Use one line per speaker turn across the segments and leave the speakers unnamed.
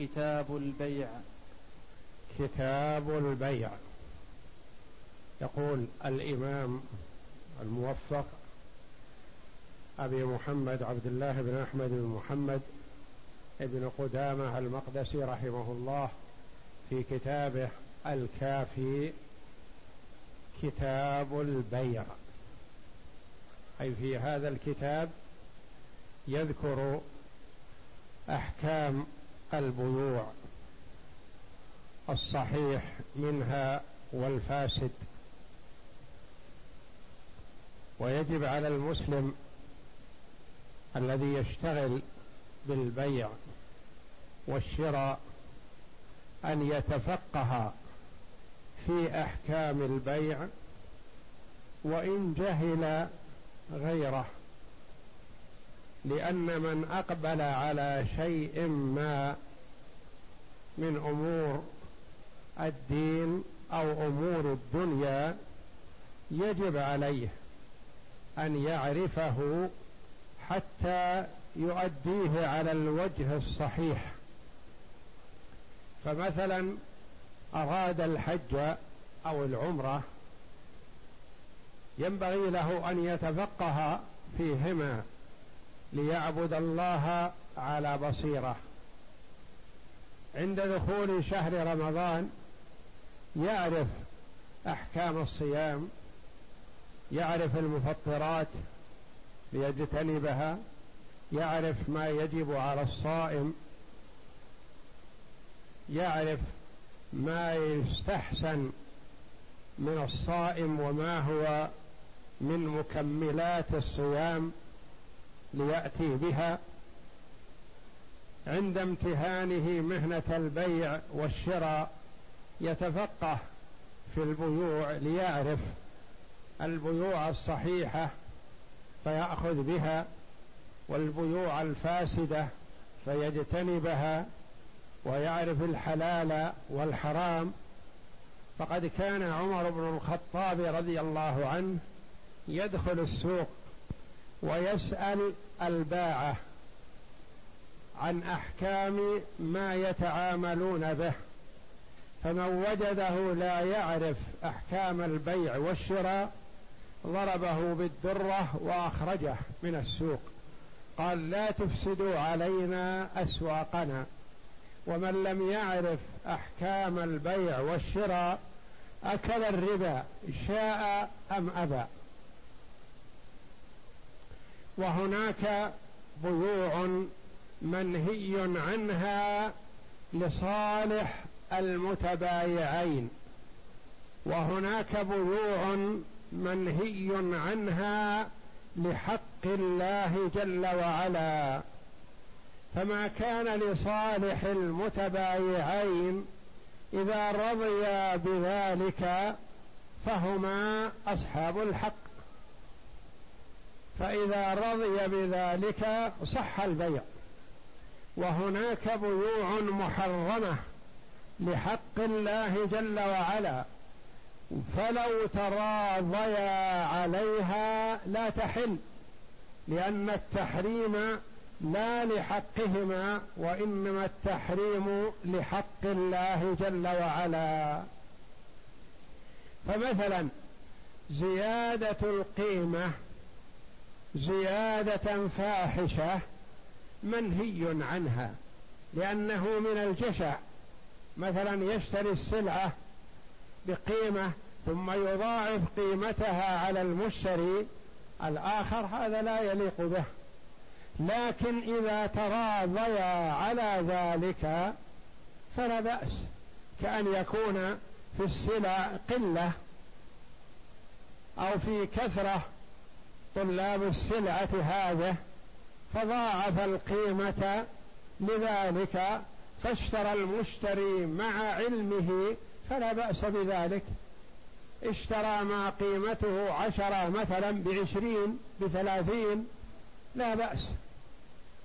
كتاب البيع.
كتاب البيع. يقول الإمام الموفق أبي محمد عبد الله بن أحمد بن محمد ابن قدامة المقدسي رحمه الله في كتابه الكافي كتاب البيع. أي في هذا الكتاب يذكر أحكام البيوع الصحيح منها والفاسد. ويجب على المسلم الذي يشتغل بالبيع والشراء أن يتفقه في أحكام البيع وإن جهل غيره. لأن من أقبل على شيء ما من أمور الدين أو أمور الدنيا يجب عليه أن يعرفه حتى يؤديه على الوجه الصحيح. فمثلا أراد الحج أو العمرة ينبغي له أن يتفقه فيهما ليعبد الله على بصيرة. عند دخول شهر رمضان يعرف أحكام الصيام يعرف المفطرات ليجتنبها يعرف ما يجب على الصائم يعرف ما يستحسن من الصائم وما هو من مكملات الصيام. ليأتي بها عند امتهانه مهنة البيع والشراء يتفقه في البيوع ليعرف البيوع الصحيحة فيأخذ بها والبيوع الفاسدة فيجتنبها ويعرف الحلال والحرام. فقد كان عمر بن الخطاب رضي الله عنه يدخل السوق ويسأل الباعة عن أحكام ما يتعاملون به فمن وجده لا يعرف أحكام البيع والشراء ضربه بالدرة وأخرجه من السوق. قال لا تفسدوا علينا أسواقنا. ومن لم يعرف أحكام البيع والشراء أكل الربا شاء أم أبى. وهناك بيوع منهي عنها لصالح المتبايعين. وهناك بيوع منهي عنها لحق الله جل وعلا. فما كان لصالح المتبايعين إذا رضيا بذلك فهما أصحاب الحق. فإذا رضي بذلك صح البيع. وهناك بيوع محرمة لحق الله جل وعلا فلو تراضيا عليها لا تحل لأن التحريم لا لحقهما وإنما التحريم لحق الله جل وعلا. فمثلا زيادة القيمة زيادة فاحشة منهي عنها لأنه من الجشع. مثلا يشتري السلعة بقيمة ثم يضاعف قيمتها على المشتري الآخر هذا لا يليق به. لكن إذا تراضيا على ذلك فلا بأس كأن يكون في السلع قلة أو في كثرة طلاب السلعة هذه فضاعف القيمة لذلك فاشترى المشتري مع علمه فلا بأس بذلك. اشترى ما قيمته عشرة مثلا بعشرين بثلاثين لا بأس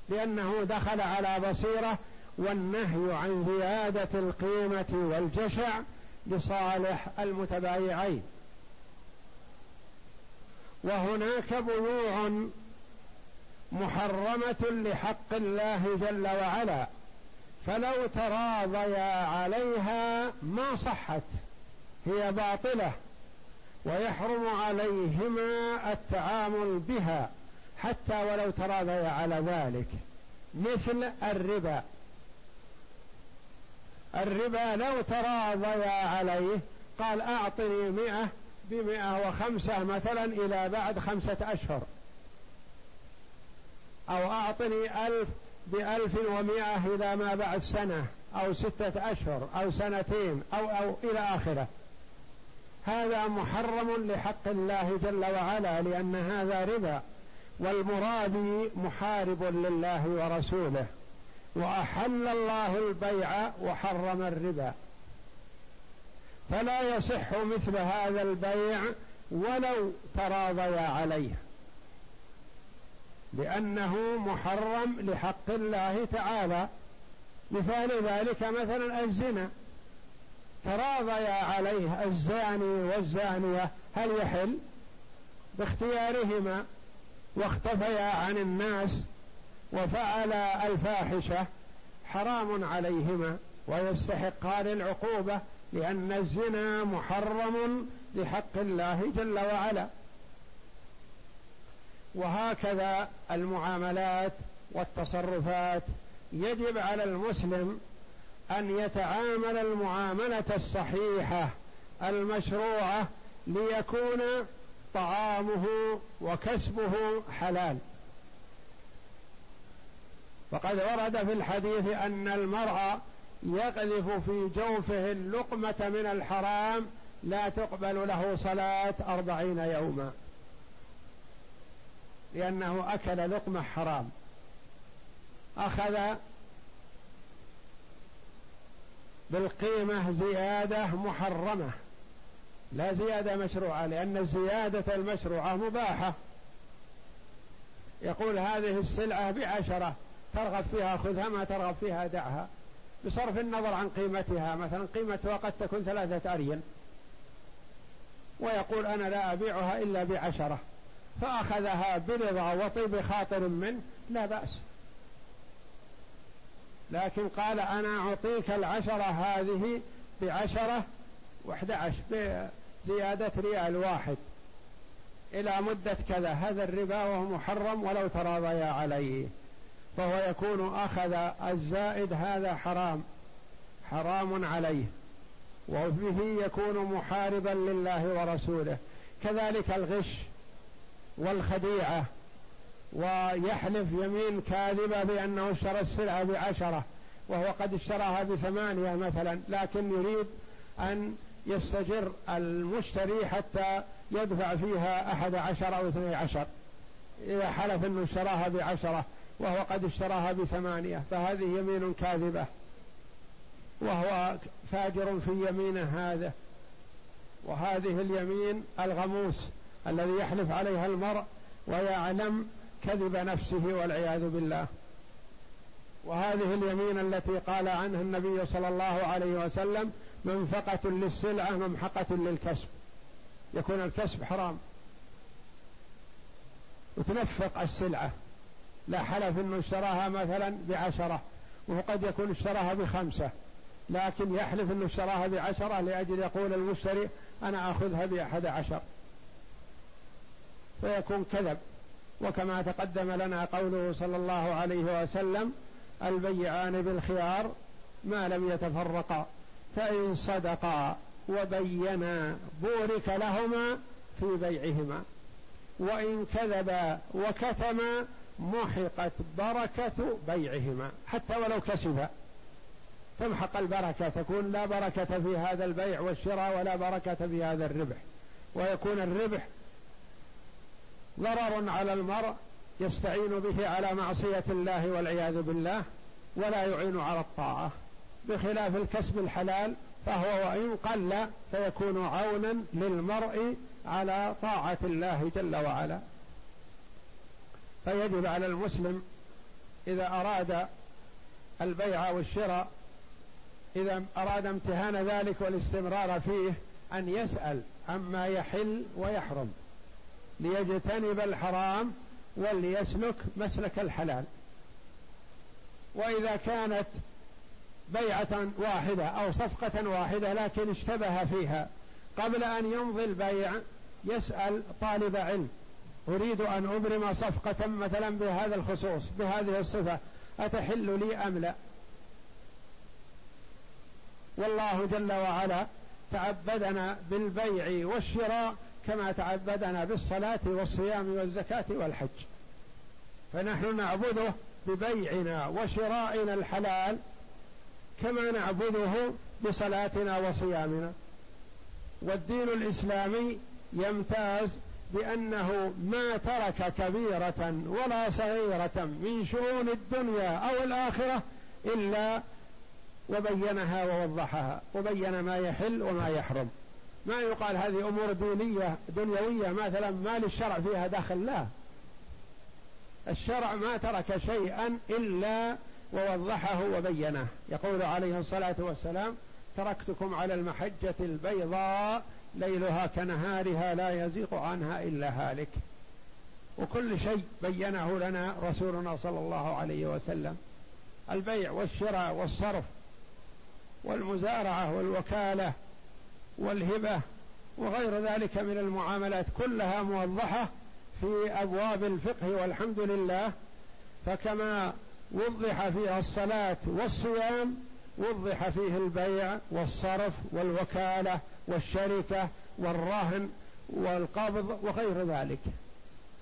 لأنه دخل على بصيرة والنهي عن زيادة القيمة والجشع لصالح المتبايعين. وهناك بيوع محرمة لحق الله جل وعلا فلو تراضيا عليها ما صحت هي باطلة ويحرم عليهما التعامل بها حتى ولو تراضيا على ذلك. مثل الربا. الربا لو تراضيا عليه قال أعطني مئة بمئة وخمسة مثلا إلى بعد خمسة أشهر. أو أعطني ألف بألف ومئة إلى ما بعد سنة أو ستة أشهر أو سنتين أو أو إلى آخره. هذا محرم لحق الله جل وعلا لأن هذا ربا والمرابي محارب لله ورسوله. وأحل الله البيع وحرم الربا. فلا يصح مثل هذا البيع ولو تراضيا عليه لأنه محرم لحق الله تعالى. مثال ذلك مثلا الزنا. تراضيا عليه الزاني والزانية هل يحل؟ باختيارهما. واختفيا عن الناس وفعلا الفاحشة حرام عليهما ويستحقان العقوبة. لأن الزنا محرم لحق الله جل وعلا. وهكذا المعاملات والتصرفات. يجب على المسلم أن يتعامل المعاملة الصحيحة المشروعة ليكون طعامه وكسبه حلال. وقد ورد في الحديث أن المرء يقذف في جوفه اللقمة من الحرام لا تقبل له صلاة أربعين يوما. لأنه أكل لقمة حرام. أخذ بالقيمة زيادة محرمة. لا زيادة مشروعة لأن الزيادة المشروعة مباحة. يقول هذه السلعة بعشرة ترغب فيها خذها ما ترغب فيها دعها. بصرف النظر عن قيمتها. مثلا قيمتها قد تكون ثلاثة أرين ويقول أنا لا أبيعها إلا بعشرة. فأخذها برضا وطيب خاطر منه لا بأس. لكن قال أنا أعطيك العشرة هذه بعشرة واحد عشر بزيادة ريال واحد. إلى مدة كذا. هذا الربا وهو محرم ولو تراضيا عليه. فهو يكون أخذ الزائد هذا حرام حرام عليه وبه يكون محاربا لله ورسوله. كذلك الغش والخديعة ويحلف يمين كاذبة بأنه اشترى السلعة بعشرة وهو قد اشتراها بثمانية مثلا لكن يريد أن يستجر المشتري حتى يدفع فيها أحد عشر أو اثني عشر. إذا حلف أنه اشتراها بعشرة وهو قد اشتراها بثمانية فهذه يمين كاذبة. وهو فاجر في يمينه هذا. وهذه اليمين الغموس الذي يحلف عليها المرء ويعلم كذب نفسه والعياذ بالله. وهذه اليمين التي قال عنها النبي صلى الله عليه وسلم منفقة للسلعة ممحقة للكسب. يكون الكسب حرام. وتنفق السلعة. لا حلف إنه اشتراها مثلا بعشرة وقد يكون اشتراها بخمسة لكن يحلف إنه اشتراها بعشرة لأجل يقول المشتري أنا أخذها بأحد عشر. فيكون كذب. وكما تقدم لنا قوله صلى الله عليه وسلم البيعان بالخيار ما لم يتفرقا فإن صدقا وبينا بورك لهما في بيعهما وإن كذبا وكتما محقت بركة بيعهما. حتى ولو كسبا تمحق البركة تكون لا بركة في هذا البيع والشراء ولا بركة في هذا الربح. ويكون الربح ضرر على المرء يستعين به على معصية الله والعياذ بالله ولا يعين على الطاعة. بخلاف الكسب الحلال فهو وإن قل فيكون عونا للمرء على طاعة الله جل وعلا. فيجب على المسلم إذا أراد البيع والشراء إذا أراد امتهان ذلك والاستمرار فيه أن يسأل عما يحل ويحرم ليجتنب الحرام وليسلك مسلك الحلال. وإذا كانت بيعة واحدة أو صفقة واحدة لكن اشتبه فيها قبل أن يمضي البيع يسأل طالب علم. أريد أن أبرم صفقة مثلا بهذا الخصوص بهذه الصفة أتحل لي أم لا؟ والله جل وعلا تعبدنا بالبيع والشراء كما تعبدنا بالصلاة والصيام والزكاة والحج. فنحن نعبده ببيعنا وشرائنا الحلال كما نعبده بصلاتنا وصيامنا. والدين الإسلامي يمتاز بأنه ما ترك كبيرة ولا صغيرة من شؤون الدنيا أو الآخرة إلا وبينها ووضحها وبين ما يحل وما يحرم. ما يقال هذه أمور دينية دنيوية مثلا ما للشرع فيها دخل لا. الشرع ما ترك شيئا إلا ووضحه وبينه. يقول عليه الصلاة والسلام تركتكم على المحجة البيضاء ليلها كنهارها لا يزيغ عنها إلا هالك. وكل شيء بينه لنا رسولنا صلى الله عليه وسلم. البيع والشراء والصرف والمزارعة والوكالة والهبة وغير ذلك من المعاملات كلها موضحة في أبواب الفقه والحمد لله. فكما وضح فيها الصلاة والصيام وضح فيه البيع والصرف والوكالة والشركة والرهن والقبض وغير ذلك.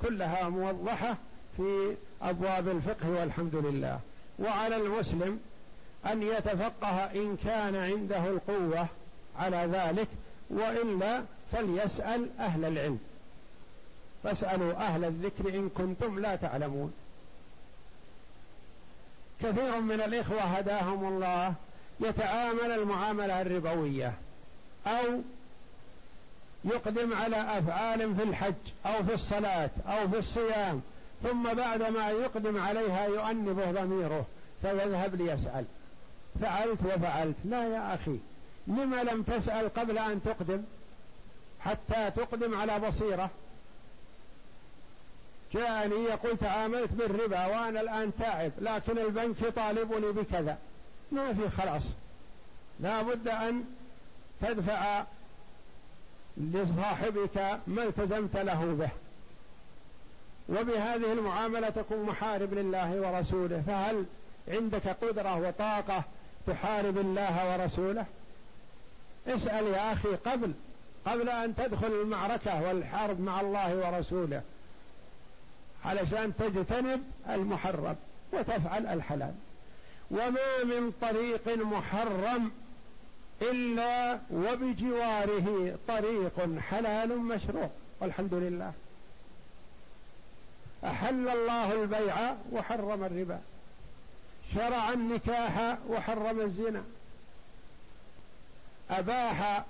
كلها موضحة في أبواب الفقه والحمد لله. وعلى المسلم أن يتفقه إن كان عنده القوة على ذلك وإلا فليسأل أهل العلم. فاسألوا أهل الذكر إن كنتم لا تعلمون. كثير من الإخوة هداهم الله يتعامل المعاملة الربوية. أو يقدم على أفعال في الحج أو في الصلاة أو في الصيام ثم بعد ما يقدم عليها يؤنبه ضميره فيذهب ليسأل. فعلت وفعلت. لا يا أخي لم لم تسأل قبل أن تقدم؟ حتى تقدم على بصيرة. جاءني يقول تعاملت بالربا وأنا الآن تعب لكن البنك يطالبني بكذا. ما في خلاص. لا بد أن تدفع لصاحبك ما التزمت له به. وبهذه المعاملة تكون محارب لله ورسوله. فهل عندك قدرة وطاقة تحارب الله ورسوله؟ اسأل يا أخي قبل قبل أن تدخل المعركة والحرب مع الله ورسوله علشان تجتنب المحرم وتفعل الحلال. وما من طريق محرم الا وبجواره طريق حلال مشروع والحمد لله. أحل الله البيع وحرم الربا. شرع النكاح وحرم الزنا. أباح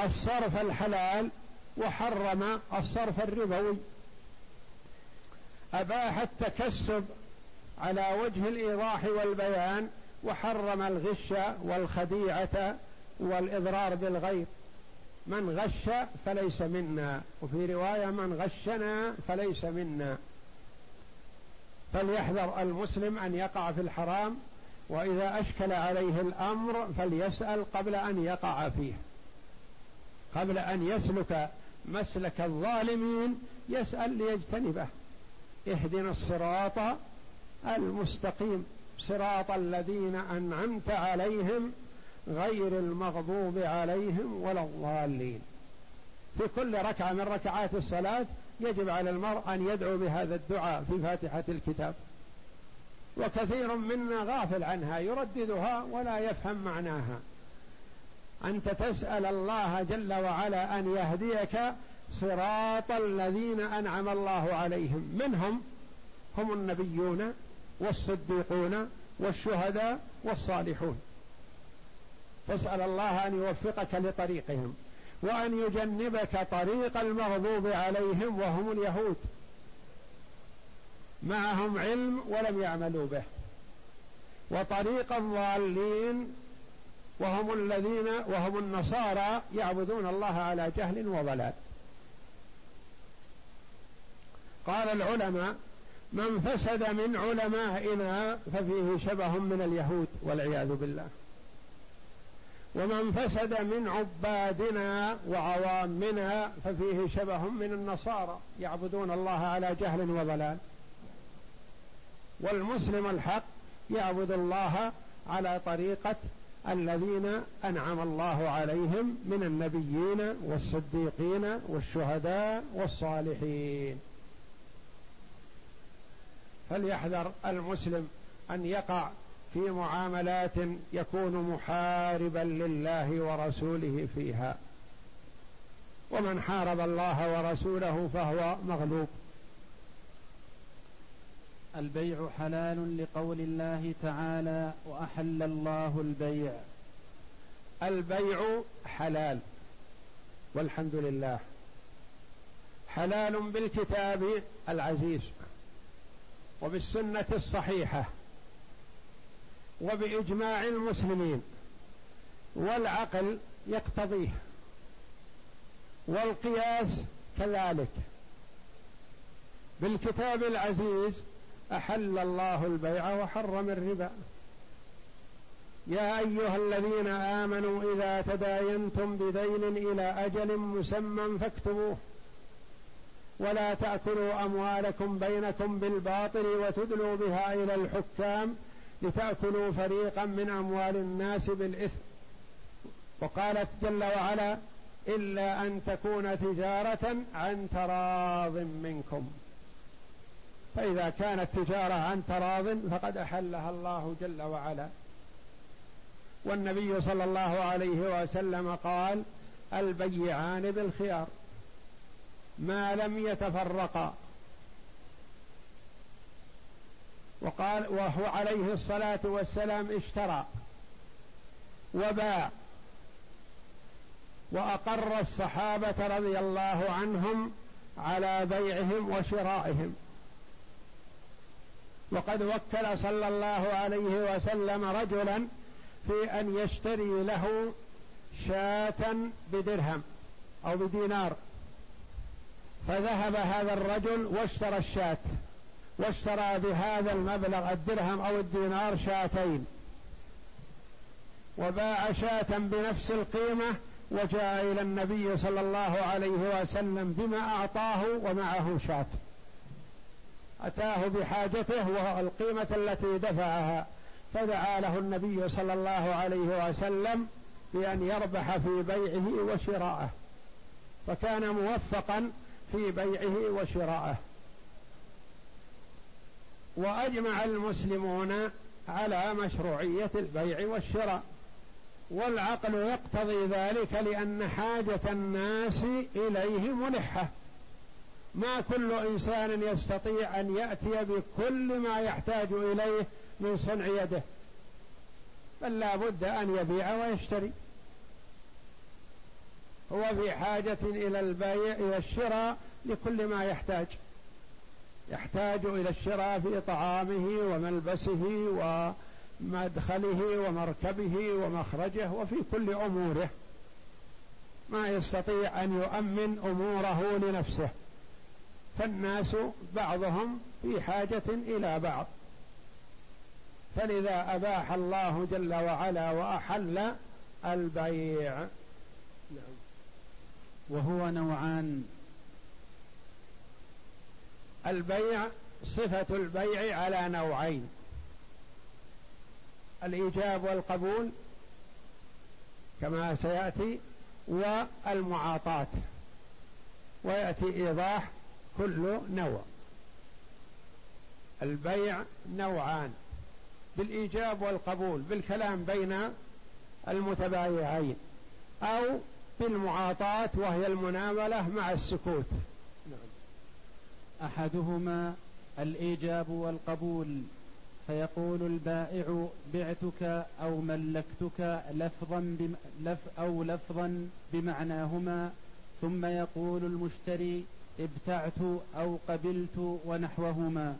الصرف الحلال وحرم الصرف الربوي. أباح التكسب على وجه الإيضاح والبيان وحرم الغش والخديعة والإضرار بالغير من غش فليس منا. وفي رواية من غشنا فليس منا. فليحذر المسلم أن يقع في الحرام وإذا أشكل عليه الأمر فليسأل قبل أن يقع فيه. قبل أن يسلك مسلك الظالمين يسأل ليجتنبه. اهدنا الصراط المستقيم. صراط الذين أنعمت عليهم غير المغضوب عليهم ولا الضالين. في كل ركعة من ركعات الصلاة يجب على المرء أن يدعو بهذا الدعاء في فاتحة الكتاب. وكثير منا غافل عنها يرددها ولا يفهم معناها. أنت تسأل الله جل وعلا أن يهديك صراط الذين أنعم الله عليهم. منهم هم النبيون والصديقون والشهداء والصالحون. فاسأل الله أن يوفقك لطريقهم وأن يجنبك طريق المغضوب عليهم وهم اليهود. معهم علم ولم يعملوا به. وطريق الضالين وهم الذين وهم النصارى يعبدون الله على جهل وضلال. قال العلماء من فسد من علمائنا ففيه شبه من اليهود والعياذ بالله. ومن فسد من عبادنا وعوامنا ففيه شبه من النصارى يعبدون الله على جهل وضلال. والمسلم الحق يعبد الله على طريقة الذين أنعم الله عليهم من النبيين والصديقين والشهداء والصالحين. فليحذر المسلم أن يقع في معاملات يكون محاربا لله ورسوله فيها. ومن حارب الله ورسوله فهو مغلوب.
البيع حلال لقول الله تعالى وأحل الله البيع.
البيع حلال والحمد لله. حلال بالكتاب العزيز وبالسنة الصحيحة. وبإجماع المسلمين والعقل يقتضيه والقياس كذلك. بالكتاب العزيز أحل الله البيع وحرم الربا. يا أيها الذين آمنوا إذا تداينتم بدين إلى أجل مسمى فاكتبوه. ولا تأكلوا أموالكم بينكم بالباطل وتدلوا بها إلى الحكام. لتأكلوا فريقا من أموال الناس بالإثم. وقالت جل وعلا إلا أن تكون تجارة عن تراض منكم. فإذا كانت تجارة عن تراض فقد أحلها الله جل وعلا. والنبي صلى الله عليه وسلم قال البيعان بالخيار. ما لم يتفرقا وقال وهو عليه الصلاة والسلام اشترى وباع وأقر الصحابة رضي الله عنهم على بيعهم وشرائهم. وقد وكل صلى الله عليه وسلم رجلا في أن يشتري له شاة بدرهم أو بدينار. فذهب هذا الرجل واشترى الشاة. واشترى بهذا المبلغ الدرهم أو الدينار شاتين. وباع شاة بنفس القيمة وجاء إلى النبي صلى الله عليه وسلم بما أعطاه ومعه شاة. أتاه بحاجته والقيمة التي دفعها. فدعا له النبي صلى الله عليه وسلم بأن يربح في بيعه وشراءه. فكان موفقا في بيعه وشراءه. وأجمع المسلمون على مشروعية البيع والشراء. والعقل يقتضي ذلك لأن حاجة الناس اليه ملحة. ما كل إنسان يستطيع أن يأتي بكل ما يحتاج إليه من صنع يده بل لا بد أن يبيع ويشتري. هو في حاجة إلى البيع إلى الشراء لكل ما يحتاج. يحتاج إلى الشراء في طعامه وملبسه ومدخله ومركبه ومخرجه وفي كل أموره. ما يستطيع أن يؤمن أموره لنفسه. فالناس بعضهم في حاجة إلى بعض. فلذا أباح الله جل وعلا وأحل البيع.
وهو نوعان.
البيع صفة البيع على نوعين الإيجاب والقبول كما سيأتي والمعاطاة ويأتي إيضاح كل نوع البيع نوعان بالإيجاب والقبول بالكلام بين المتبايعين أو بالمعاطاة وهي المناوله مع السكوت.
أحدهما الإيجاب والقبول فيقول البائع بعتك أو ملكتك لفظا بم... لف أو لفظا بمعناهما ثم يقول المشتري ابتعت أو قبلت ونحوهما.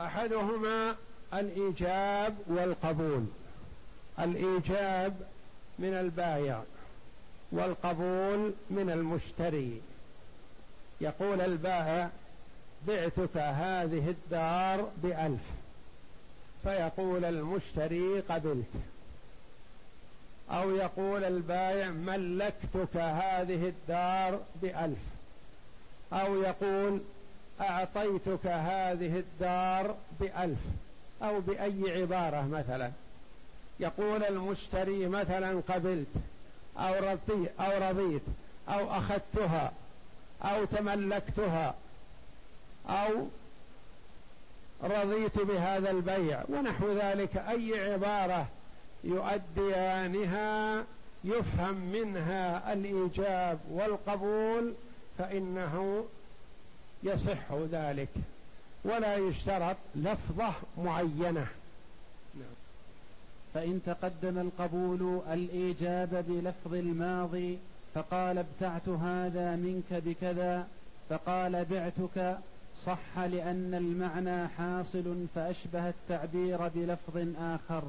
أحدهما الإيجاب والقبول. الإيجاب من البايع والقبول من المشتري. يقول البائع بعتك هذه الدار بألف. فيقول المشتري قبلت. أو يقول البائع ملكتك هذه الدار بألف. أو يقول أعطيتك هذه الدار بألف. أو بأي عبارة مثلا. يقول المشتري مثلا قبلت. أو رضيت. أو أخذتها. أو تملكتها أو رضيت بهذا البيع ونحو ذلك أي عبارة يؤديانها يفهم منها الإيجاب والقبول فإنه يصح ذلك ولا يشترط لفظة معينة
نعم. فإن تقدم القبول الإيجاب بلفظ الماضي فقال ابتعت هذا منك بكذا فقال بعتك صح لأن المعنى حاصل فأشبه التعبير بلفظ آخر.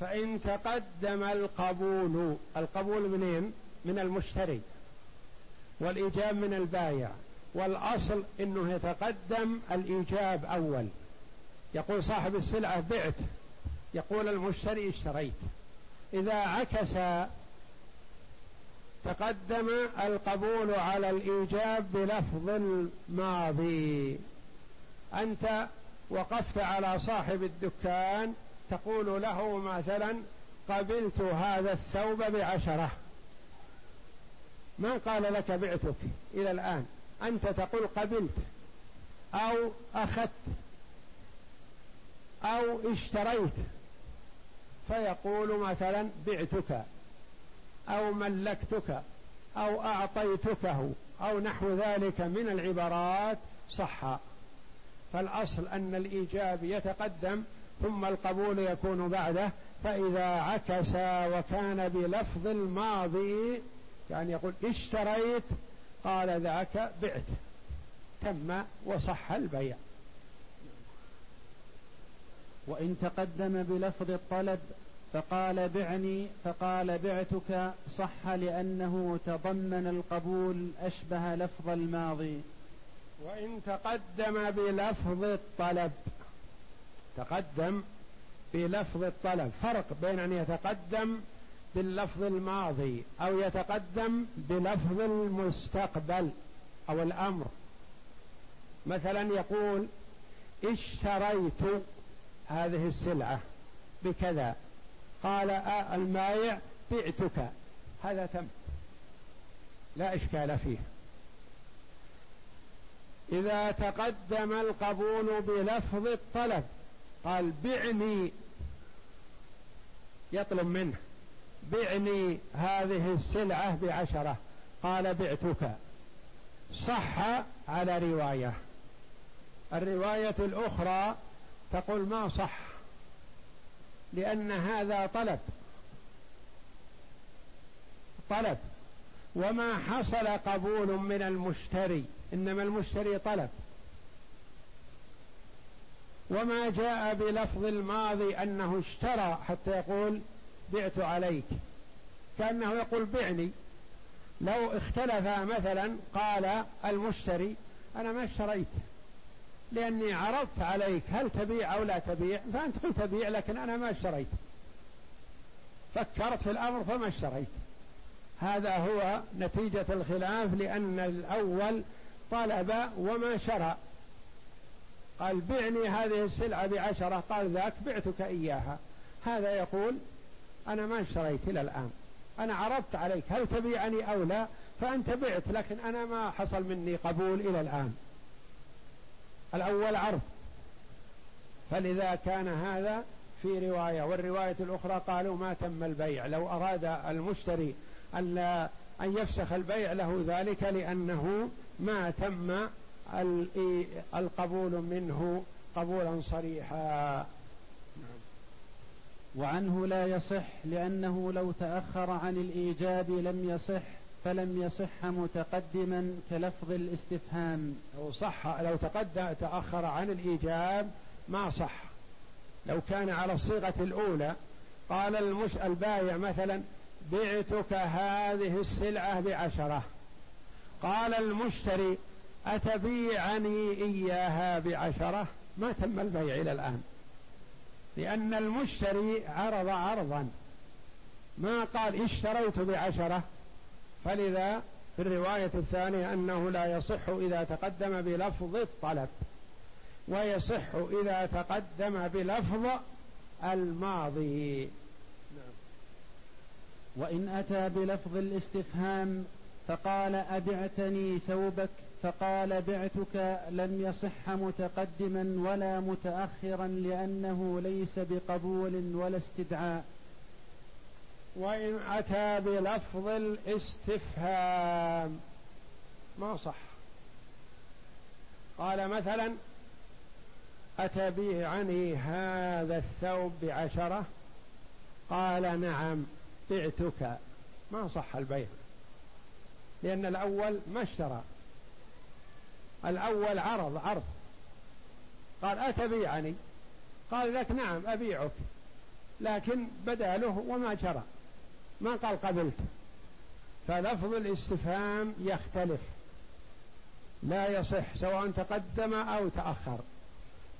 فإن تقدم القبول القبول منين؟ من المشتري والإيجاب من البايع والأصل أنه يتقدم الإيجاب أول. يقول صاحب السلعة بعت يقول المشتري اشتريت. إذا عكس تقدم القبول على الإيجاب بلفظ الماضي. أنت وقفت على صاحب الدكان تقول له مثلا قبلت هذا الثوب بعشرة. ما قال لك بعتك إلى الآن؟ أنت تقول قبلت أو أخذت أو اشتريت. فيقول مثلا بعتك. أو ملكتك أو أعطيتكه أو نحو ذلك من العبارات صح فالأصل أن الإيجاب يتقدم ثم القبول يكون بعده. فإذا عكس وكان بلفظ الماضي يعني يقول اشتريت قال ذاك بعت. تم وصح البيع.
وإن تقدم بلفظ الطلب فقال بعني فقال بعتك صح لأنه تضمن القبول أشبه لفظ الماضي.
وإن تقدم بلفظ الطلب تقدم بلفظ الطلب. فرق بين أن يتقدم باللفظ الماضي أو يتقدم بلفظ المستقبل أو الأمر. مثلا يقول اشتريت هذه السلعة بكذا قال آه المايع بعتك. هذا تم. لا إشكال فيه. إذا تقدم القبول بلفظ الطلب قال بعني. يطلب منه. بعني هذه السلعة بعشرة. قال بعتك. صح على رواية. الرواية الأخرى تقول ما صح. لأن هذا طلب. طلب. وما حصل قبول من المشتري. إنما المشتري طلب. وما جاء بلفظ الماضي أنه اشترى حتى يقول بعت عليك. كأنه يقول بعني. لو اختلف مثلا قال المشتري أنا ما اشتريت. لأني عرضت عليك هل تبيع أو لا تبيع؟ فأنت قلت تبيع لكن أنا ما اشتريت. فكرت في الأمر فما اشتريت. هذا هو نتيجة الخلاف لأن الأول طلب وما شرى. قال بعني هذه السلعة بعشرة. قال ذاك بعتك إياها. هذا يقول أنا ما اشتريت إلى الآن. أنا عرضت عليك هل تبيعني أو لا؟ فأنت بعت لكن أنا ما حصل مني قبول إلى الآن. الأول عرض فلذا كان هذا في رواية والرواية الأخرى قالوا ما تم البيع. لو أراد المشتري أن أن يفسخ البيع له ذلك لأنه ما تم القبول منه قبولا صريحا.
وعنه لا يصح لأنه لو تأخر عن الإيجاب لم يصح. فلم يصح متقدما كلفظ الاستفهام.
لو صح لو تقدم تأخر عن الإيجاب ما صح. لو كان على الصيغة الأولى قال المش البايع مثلا بعتك هذه السلعة بعشرة. قال المشتري أتبيعني إياها بعشرة؟ ما تم البيع إلى الآن. لأن المشتري عرض عرضا. ما قال اشتريت بعشرة؟ فلذا في الرواية الثانية أنه لا يصح إذا تقدم بلفظ الطلب ويصح إذا تقدم بلفظ الماضي نعم.
وإن أتى بلفظ الاستفهام فقال أبعتني ثوبك فقال بعتك لم يصح متقدما ولا متأخرا لأنه ليس بقبول ولا استدعاء
وإن أتى بلفظ الاستفهام. ما صح. قال مثلا أتبيعني هذا الثوب بعشرة؟ قال نعم بعتك. ما صح البيع لأن الأول ما اشترى. الأول عرض عرض. قال أتبيعني قال لك نعم أبيعك. لكن بدا له وما شرى. ما قال قبلت. فلفظ الاستفهام يختلف. لا يصح سواء تقدم أو تأخر.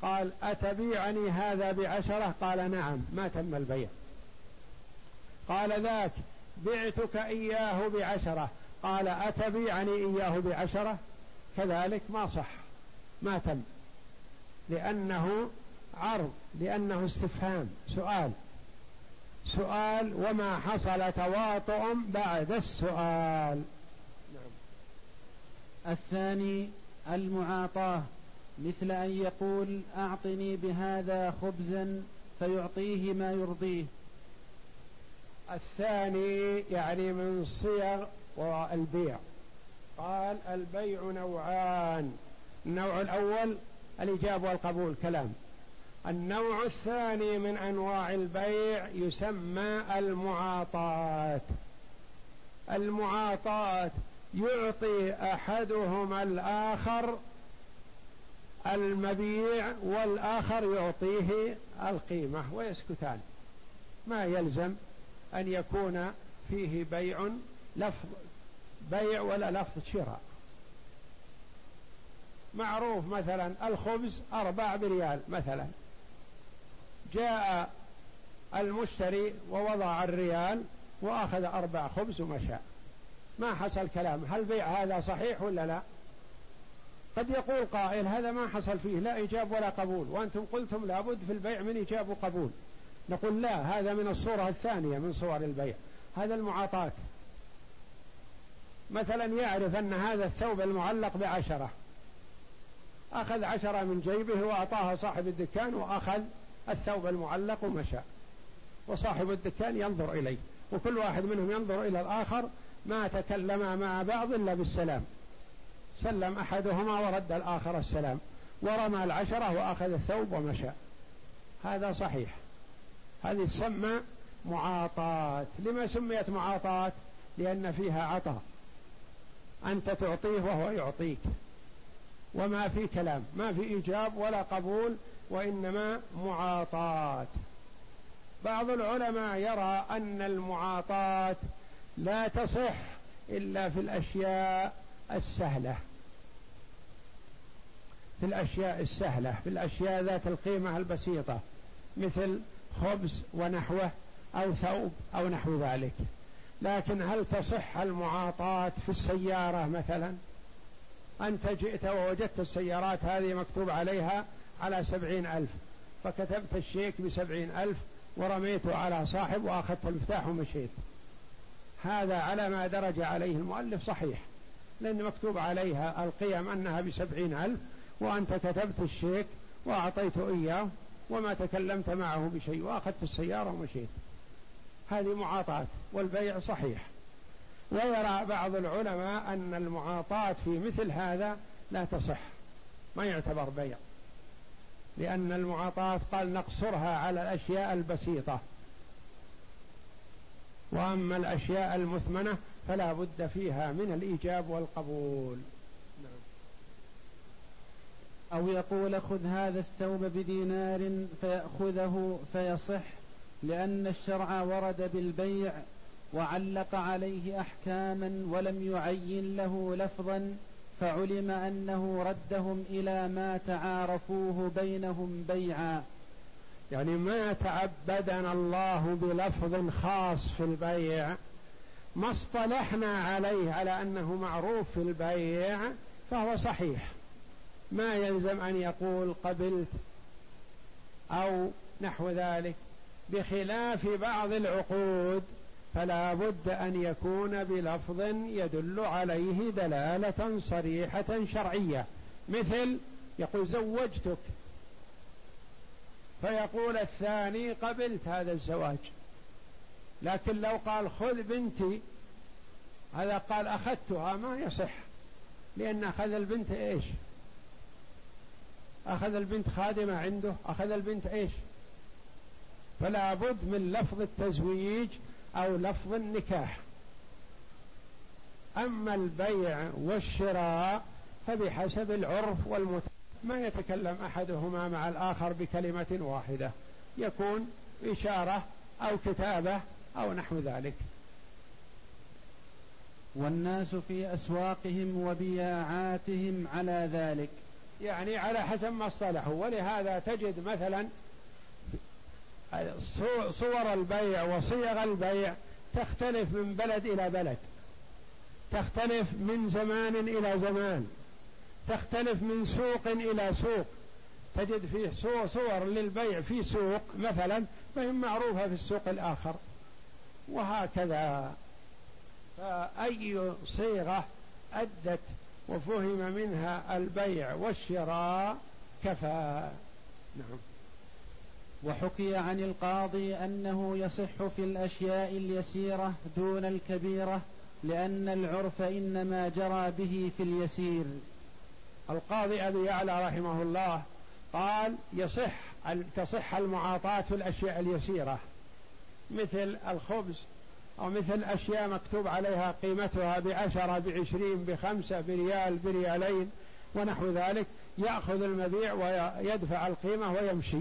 قال أتبيعني هذا بعشرة؟ قال نعم ما تم البيع. قال ذاك بعتك إياه بعشرة. قال أتبيعني إياه بعشرة؟ كذلك ما صح ما تم. لأنه عرض لأنه استفهام. سؤال سؤال وما حصل تواطؤ بعد السؤال.
نعم. الثاني المعاطاة مثل أن يقول أعطني بهذا خبزا فيعطيه ما يرضيه.
الثاني يعني من صيغ البيع. قال البيع نوعان. النوع الأول الإجابة والقبول كلام. النوع الثاني من أنواع البيع يسمى المعاطاة. المعاطاة يعطي أحدهما الآخر المبيع والآخر يعطيه القيمة ويسكتان. ما يلزم أن يكون فيه بيع لفظ بيع ولا لفظ شراء. معروف مثلا الخبز أربع بريال مثلا. جاء المشتري ووضع الريال وأخذ أربع خبز ومشى. ما حصل كلام. هل بيع هذا صحيح ولا لا؟ قد يقول قائل هذا ما حصل فيه لا إيجاب ولا قبول. وأنتم قلتم لابد في البيع من إيجاب وقبول. نقول لا هذا من الصورة الثانية من صور البيع. هذا المعاطاة. مثلا يعرف أن هذا الثوب المعلق بعشرة. أخذ عشرة من جيبه وأعطاها صاحب الدكان وأخذ الثوب المعلق ومشى وصاحب الدكان ينظر إليه وكل واحد منهم ينظر إلى الآخر ما تكلم مع بعض إلا بالسلام. سلم أحدهما ورد الآخر السلام ورمى العشرة وأخذ الثوب ومشى. هذا صحيح. هذه تسمى معاطاة. لما سميت معاطاة؟ لأن فيها عطاء. أنت تعطيه وهو يعطيك. وما في كلام ما في إيجاب ولا قبول وإنما معاطاة. بعض العلماء يرى أن المعاطاة لا تصح إلا في الأشياء السهلة. في الأشياء السهلة في الأشياء ذات القيمة البسيطة مثل خبز ونحوه أو ثوب أو نحو ذلك. لكن هل تصح المعاطاة في السيارة مثلا؟ أنت جئت ووجدت السيارات هذه مكتوب عليها على سبعين ألف. فكتبت الشيك بسبعين ألف ورميته على صاحب وأخذت المفتاح ومشيت. هذا على ما درج عليه المؤلف صحيح لأن مكتوب عليها القيم أنها بسبعين ألف وأنت كتبت الشيك وأعطيته إياه وما تكلمت معه بشيء وأخذت السيارة ومشيت. هذه معاطاة والبيع صحيح. ويرى بعض العلماء أن المعاطاة في مثل هذا لا تصح ما يعتبر بيع. لأن المعاطاة قال نقصرها على الأشياء البسيطة وأما الأشياء المثمنة فلا بد فيها من الإيجاب والقبول نعم.
أو يقول خذ هذا الثوب بدينار فيأخذه فيصح لأن الشرع ورد بالبيع وعلق عليه أحكاما ولم يعين له لفظا فعلم أنه ردهم إلى ما تعارفوه بينهم بيعا.
يعني ما تعبدنا الله بلفظ خاص في البيع ما اصطلحنا عليه على أنه معروف في البيع فهو صحيح. ما يلزم أن يقول قبلت أو نحو ذلك بخلاف بعض العقود. فلا بد أن يكون بلفظ يدل عليه دلالة صريحة شرعية. مثل يقول زوجتك. فيقول الثاني قبلت هذا الزواج. لكن لو قال خذ بنتي هذا قال أخذتها ما يصح. لأن أخذ البنت إيش؟ أخذ البنت خادمة عنده أخذ البنت إيش؟ فلا بد من لفظ التزويج أو لفظ النكاح. أما البيع والشراء فبحسب العرف والمت ما يتكلم أحدهما مع الآخر بكلمة واحدة. يكون إشارة أو كتابة أو نحو ذلك.
والناس في أسواقهم وبياعاتهم على ذلك.
يعني على حسب ما اصطلحوا. ولهذا تجد مثلا صور البيع وصيغ البيع تختلف من بلد إلى بلد. تختلف من زمان إلى زمان. تختلف من سوق إلى سوق. تجد فيه صور للبيع في سوق مثلا فهي معروفة في السوق الآخر. وهكذا. فأي صيغة أدت وفهم منها البيع والشراء كفى. نعم.
وحكي عن القاضي أنه يصح في الأشياء اليسيرة دون الكبيرة لأن العرف إنما جرى به في اليسير.
القاضي أبي يعلى رحمه الله قال يصح تصح المعاطاة في الأشياء اليسيرة مثل الخبز أو مثل أشياء مكتوب عليها قيمتها بعشرة بعشرين بخمسة بريال بريالين ونحو ذلك. يأخذ المبيع ويدفع القيمة ويمشي.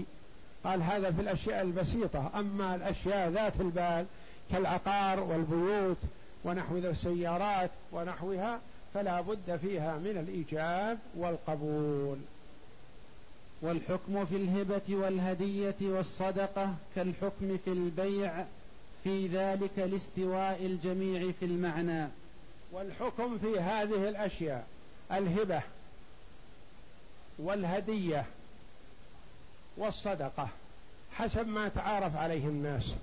قال هذا في الأشياء البسيطة أما الأشياء ذات البال كالعقار والبيوت ونحو السيارات ونحوها فلا بد فيها من الإيجاب والقبول.
والحكم في الهبة والهدية والصدقة كالحكم في البيع في ذلك لاستواء الجميع في المعنى.
والحكم في هذه الأشياء الهبة والهدية والصدقة حسب ما تعارف عليه الناس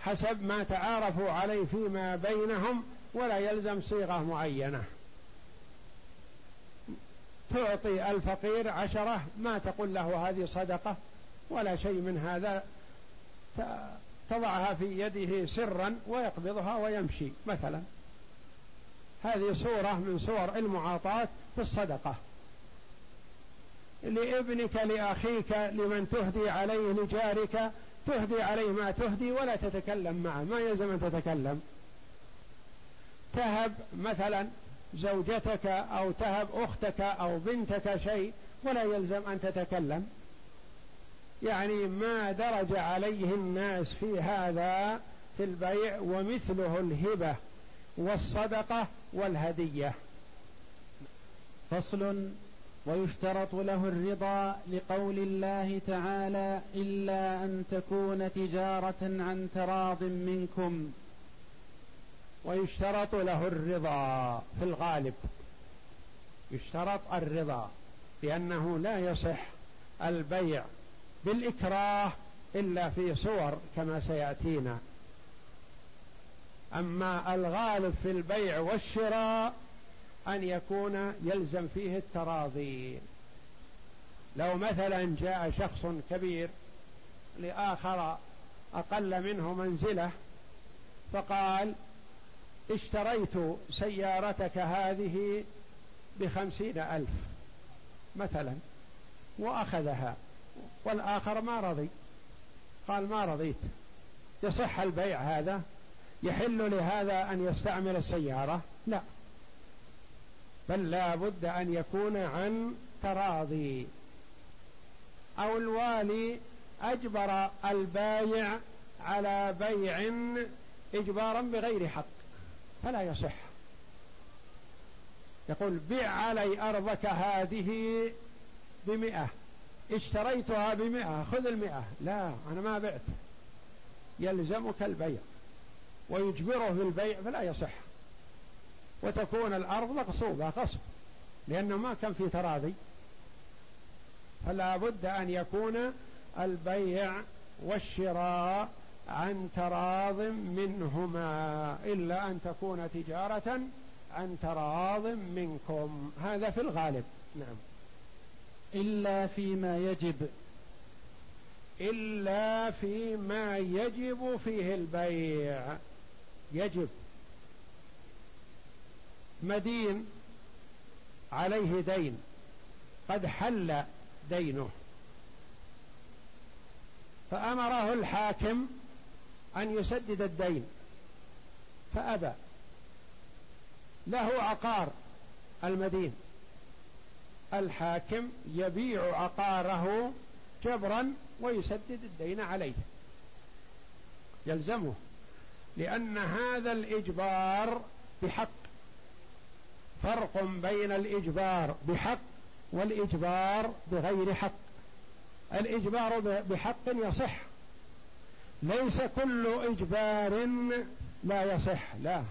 حسب ما تعارفوا عليه فيما بينهم ولا يلزم صيغة معينة. تعطي الفقير عشرة ما تقول له هذه صدقة ولا شيء من هذا تضعها في يده سرا ويقبضها ويمشي مثلا. هذه صورة من صور المعاطاة في الصدقة. لابنك لأخيك لمن تهدي عليه لجارك. تهدي عليه ما تهدي ولا تتكلم معه. ما يلزم أن تتكلم. تهب مثلا زوجتك أو تهب أختك أو بنتك شيء ولا يلزم أن تتكلم. يعني ما درج عليه الناس في هذا في البيع ومثله الهبة والصدقة والهدية.
فصل ويشترط له الرضا لقول الله تعالى إلا أن تكون تجارة عن تراض منكم.
ويشترط له الرضا في الغالب. يشترط الرضا لأنه لا يصح البيع بالإكراه إلا في صور كما سيأتينا. أما الغالب في البيع والشراء أن يكون يلزم فيه التراضي. لو مثلا جاء شخص كبير لآخر أقل منه منزلة فقال اشتريت سيارتك هذه بخمسين ألف مثلا وأخذها والآخر ما رضي. قال ما رضيت. يصح البيع هذا؟ يحل لهذا أن يستعمل السيارة؟ لا. بل لا بد أن يكون عن تراضي. أو الوالي أجبر البايع على بيع إجبارا بغير حق فلا يصح. يقول بع علي أرضك هذه بمئة اشتريتها بمئة خذ المئة. لا أنا ما بعت. يلزمك البيع ويجبره بالبيع فلا يصح. وتكون الأرض مغصوبة غصب. لأنه ما كان في تراضي. فلا بد أن يكون البيع والشراء عن تراض منهما إلا أن تكون تجارة عن تراض منكم. هذا في الغالب. نعم.
إلا فيما يجب.
إلا فيما يجب فيه البيع. يجب. مدين عليه دين قد حل دينه. فأمره الحاكم أن يسدد الدين فأبى. له عقار المدين. الحاكم يبيع عقاره جبرا ويسدد الدين عليه. يلزمه لأن هذا الإجبار بحق فرق بين الإجبار بحق والإجبار بغير حق. الإجبار بحق يصح. ليس كل إجبار لا يصح لا.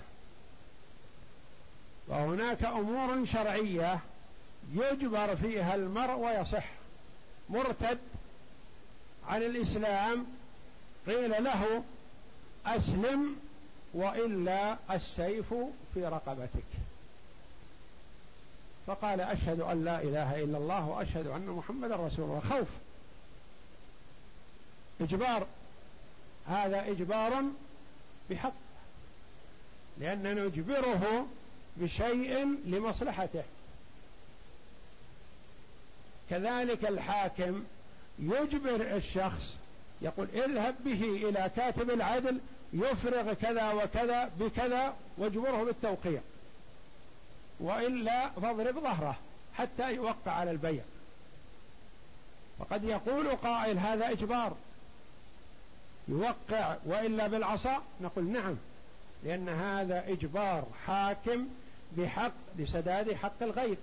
وهناك أمور شرعية يجبر فيها المرء ويصح. مرتد عن الإسلام قيل له أسلم وإلا السيف في رقبتك. فقال أشهد أن لا إله إلا الله وأشهد أن محمدا رسول الله. خوف. إجبار. هذا إجبار بحق. لأننا نجبره بشيء لمصلحته. كذلك الحاكم يجبر الشخص يقول اذهب به إلى كاتب العدل يفرغ كذا وكذا بكذا واجبره بالتوقيع. وإلا فاضرب ظهره حتى يوقع على البيع. وقد يقول قائل هذا إجبار. يوقع وإلا بالعصا؟ نقول نعم لأن هذا إجبار حاكم بحق لسداد حق الغير.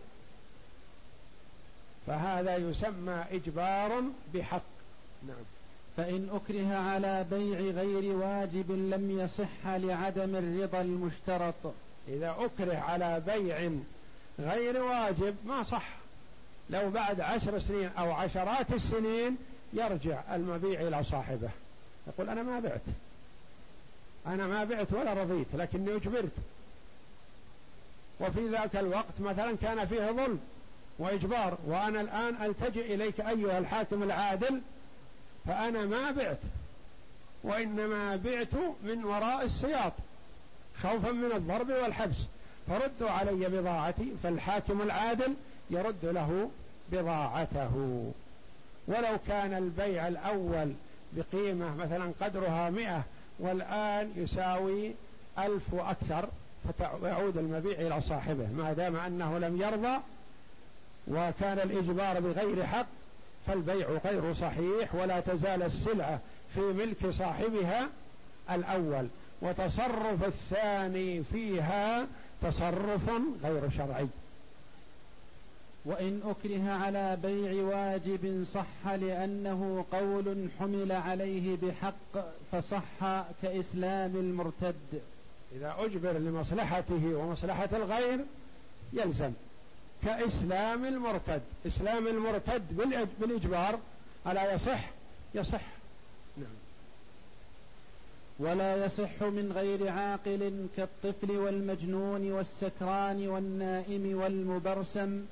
فهذا يسمى إجبار بحق. نعم.
فإن أكره على بيع غير واجب لم يصح لعدم الرضا المشترط.
إذا أكره على بيع غير واجب ما صح. لو بعد عشر سنين أو عشرات السنين يرجع المبيع إلى صاحبه. يقول أنا ما بعت. أنا ما بعت ولا رضيت لكني أجبرت. وفي ذاك الوقت مثلا كان فيه ظلم وإجبار وأنا الآن ألتجئ إليك أيها الحاكم العادل فأنا ما بعت. وإنما بعت من وراء السياط. خوفا من الضرب والحبس. فردوا علي بضاعتي فالحاكم العادل يرد له بضاعته. ولو كان البيع الأول بقيمة مثلا قدرها مئة والآن يساوي ألف وأكثر فيعود المبيع إلى صاحبه. ما دام أنه لم يرضى وكان الإجبار بغير حق فالبيع غير صحيح ولا تزال السلعة في ملك صاحبها الأول. وتصرف الثاني فيها تصرف غير شرعي.
وإن أكره على بيع واجب صح لأنه قول حمل عليه بحق فصح كإسلام المرتد.
إذا أجبر لمصلحته ومصلحة الغير يلزم. كإسلام المرتد. إسلام المرتد بالإجبار ألا يصح يصح
ولا يصح من غير عاقل كالطفل والمجنون والسكران والنائم والمبرسم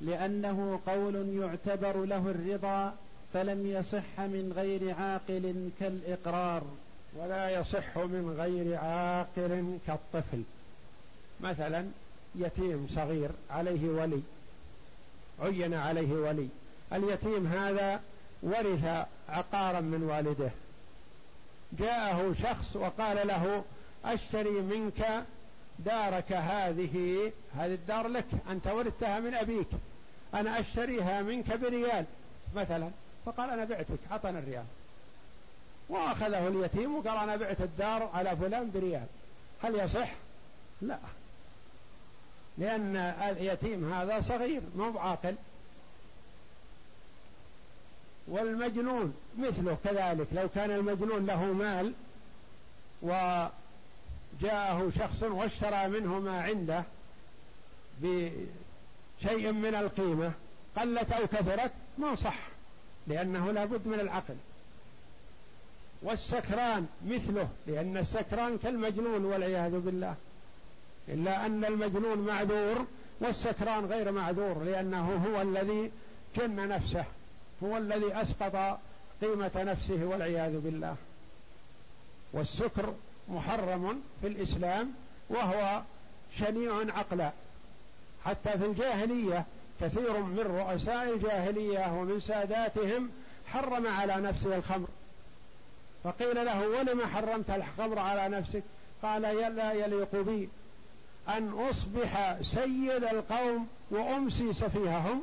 لأنه قول يعتبر له الرضا فلم يصح من غير عاقل كالإقرار.
ولا يصح من غير عاقل كالطفل. مثلا يتيم صغير عليه ولي عين عليه ولي اليتيم هذا ورث عقارا من والده جاءه شخص وقال له أشتري منك دارك هذه هذه الدار لك أنت ورثتها من أبيك أنا أشتريها منك بريال مثلا فقال أنا بعتك اعطنا الريال. وأخذه اليتيم وقال أنا بعت الدار على فلان بريال. هل يصح؟ لا. لأن اليتيم هذا صغير مو بعاقل. والمجنون مثله كذلك. لو كان المجنون له مال وجاءه شخص واشترى منه ما عنده بشيء من القيمة قلت أو كثرت ما صح لأنه لابد من العقل. والسكران مثله لأن السكران كالمجنون والعياذ بالله. إلا أن المجنون معذور والسكران غير معذور لأنه هو الذي جن نفسه. هو الذي أسقط قيمة نفسه والعياذ بالله. والسكر محرم في الإسلام وهو شنيع عقلا حتى في الجاهلية كثير من رؤساء الجاهلية ومن ساداتهم حرم على نفسه الخمر. فقيل له ولم حرمت الخمر على نفسك؟ قال لا يليق بي. أن أصبح سيد القوم وأمسي سفيههم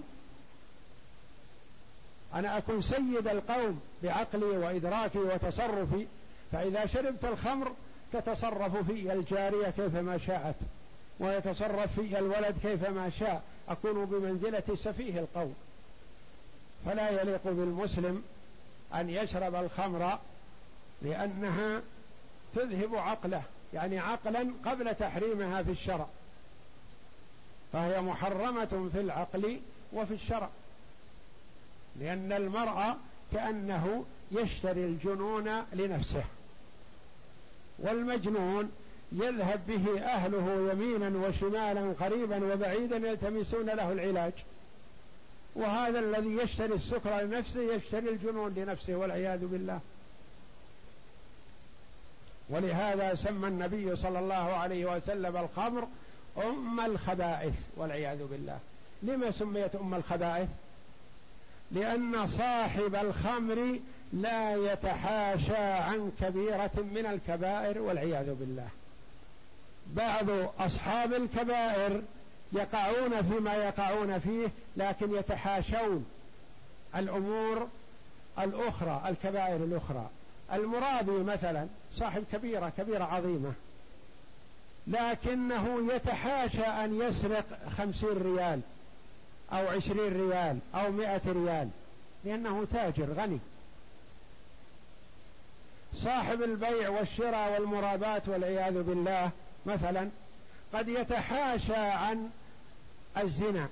أنا أكون سيد القوم بعقلي وإدراكي وتصرفي فإذا شربت الخمر تتصرف في الجارية كيفما شاءت ويتصرف في الولد كيفما شاء. أكون بمنزلة سفيه القوم. فلا يليق بالمسلم أن يشرب الخمر لأنها تذهب عقله يعني عقلا قبل تحريمها في الشرع. فهي محرمة في العقل وفي الشرع. لأن المرأة كأنه يشتري الجنون لنفسه. والمجنون يذهب به أهله يمينا وشمالا قريبا وبعيدا يلتمسون له العلاج. وهذا الذي يشتري السكر لنفسه يشتري الجنون لنفسه والعياذ بالله. ولهذا سمى النبي صلى الله عليه وسلم الخمر أم الخبائث والعياذ بالله. لما سميت أم الخبائث؟ لأن صاحب الخمر لا يتحاشى عن كبيرة من الكبائر والعياذ بالله. بعض أصحاب الكبائر يقعون فيما يقعون فيه لكن يتحاشون. الأمور الأخرى الكبائر الأخرى. المرابي مثلا صاحب كبيرة كبيرة عظيمة. لكنه يتحاشى أن يسرق خمسين ريال. أو عشرين ريال أو مئة ريال لأنه تاجر غني. صاحب البيع والشراء والمرابات والعياذ بالله مثلا قد يتحاشى عن الزنا.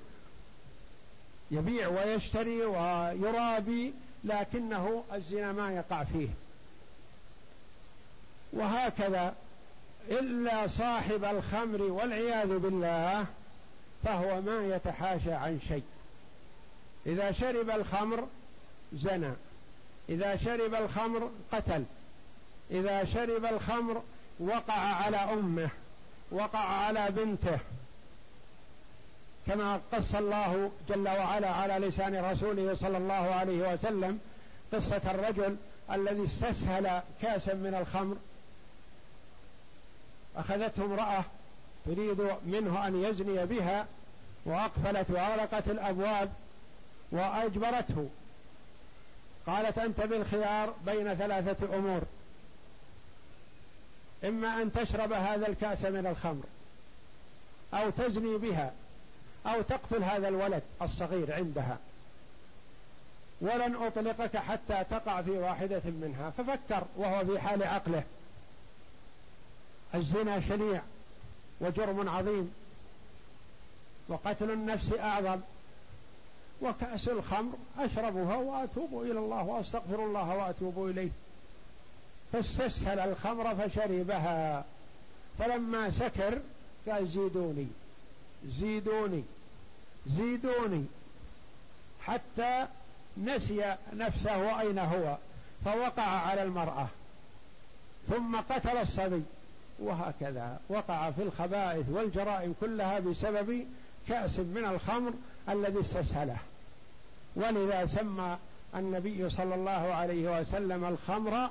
يبيع ويشتري ويرابي لكنه الزنا ما يقع فيه. وهكذا إلا صاحب الخمر والعياذ بالله فهو ما يتحاشى عن شيء. إذا شرب الخمر زنى إذا شرب الخمر قتل إذا شرب الخمر وقع على أمه وقع على بنته. كما قص الله جل وعلا على لسان رسوله صلى الله عليه وسلم قصة الرجل الذي استسهل كاسا من الخمر. أخذته امرأة تريد منه أن يزني بها وأقفلت وأغلقت الأبواب وأجبرته. قالت أنت بالخيار بين ثلاثة أمور. إما أن تشرب هذا الكأس من الخمر أو تزني بها أو تقتل هذا الولد الصغير عندها. ولن أطلقك حتى تقع في واحدة منها. ففكر وهو في حال عقله. الزنا شنيع. وجرم عظيم وقتل النفس أعظم وكأس الخمر أشربها وأتوب إلى الله وأستغفر الله وأتوب إليه فاستسهل الخمر فشربها فلما سكر قال زيدوني زيدوني زيدوني حتى نسي نفسه أين هو فوقع على المرأة ثم قتل الصبي وهكذا. وقع في الخبائث والجرائم كلها بسبب كأس من الخمر الذي استسهله. ولذا سمى النبي صلى الله عليه وسلم الخمر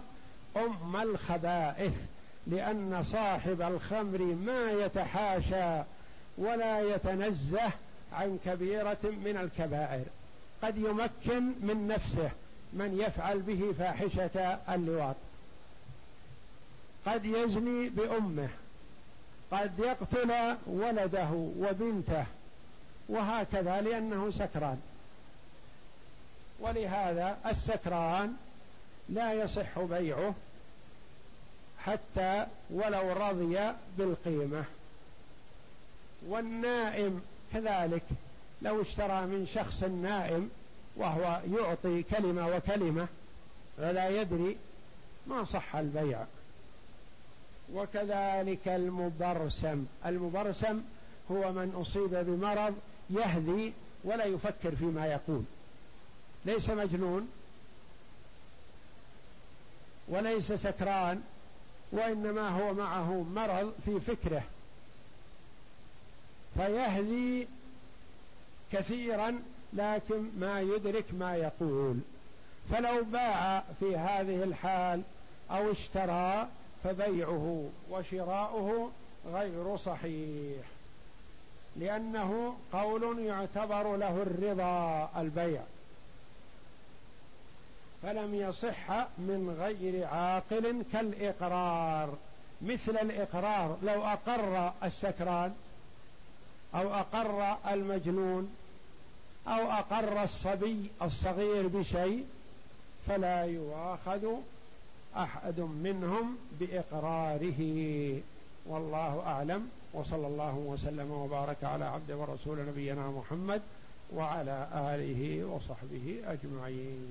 أم الخبائث لأن صاحب الخمر ما يتحاشى ولا يتنزه عن كبيرة من الكبائر. قد يمكن من نفسه من يفعل به فاحشة اللواط. قد يزني بأمه قد يقتل ولده وبنته وهكذا لأنه سكران. ولهذا السكران لا يصح بيعه حتى ولو رضي بالقيمة. والنائم كذلك لو اشترى من شخص نائم وهو يعطي كلمة وكلمة ولا يدري ما صح البيع. وكذلك المبرسم. المبرسم هو من أصيب بمرض يهذي ولا يفكر فيما يقول. ليس مجنون وليس سكران وإنما هو معه مرض في فكره. فيهذي كثيرا لكن ما يدرك ما يقول. فلو باع في هذه الحال أو اشترى فبيعه وشراؤه غير صحيح لأنه قول يعتبر له الرضا البيع فلم يصح من غير عاقل كالإقرار مثل الإقرار لو أقر السكران أو أقر المجنون أو أقر الصبي الصغير بشيء فلا يؤاخذ أحد منهم بإقراره. والله أعلم. وصلى الله وسلم وبارك على عبد ورسول نبينا محمد وعلى آله وصحبه أجمعين.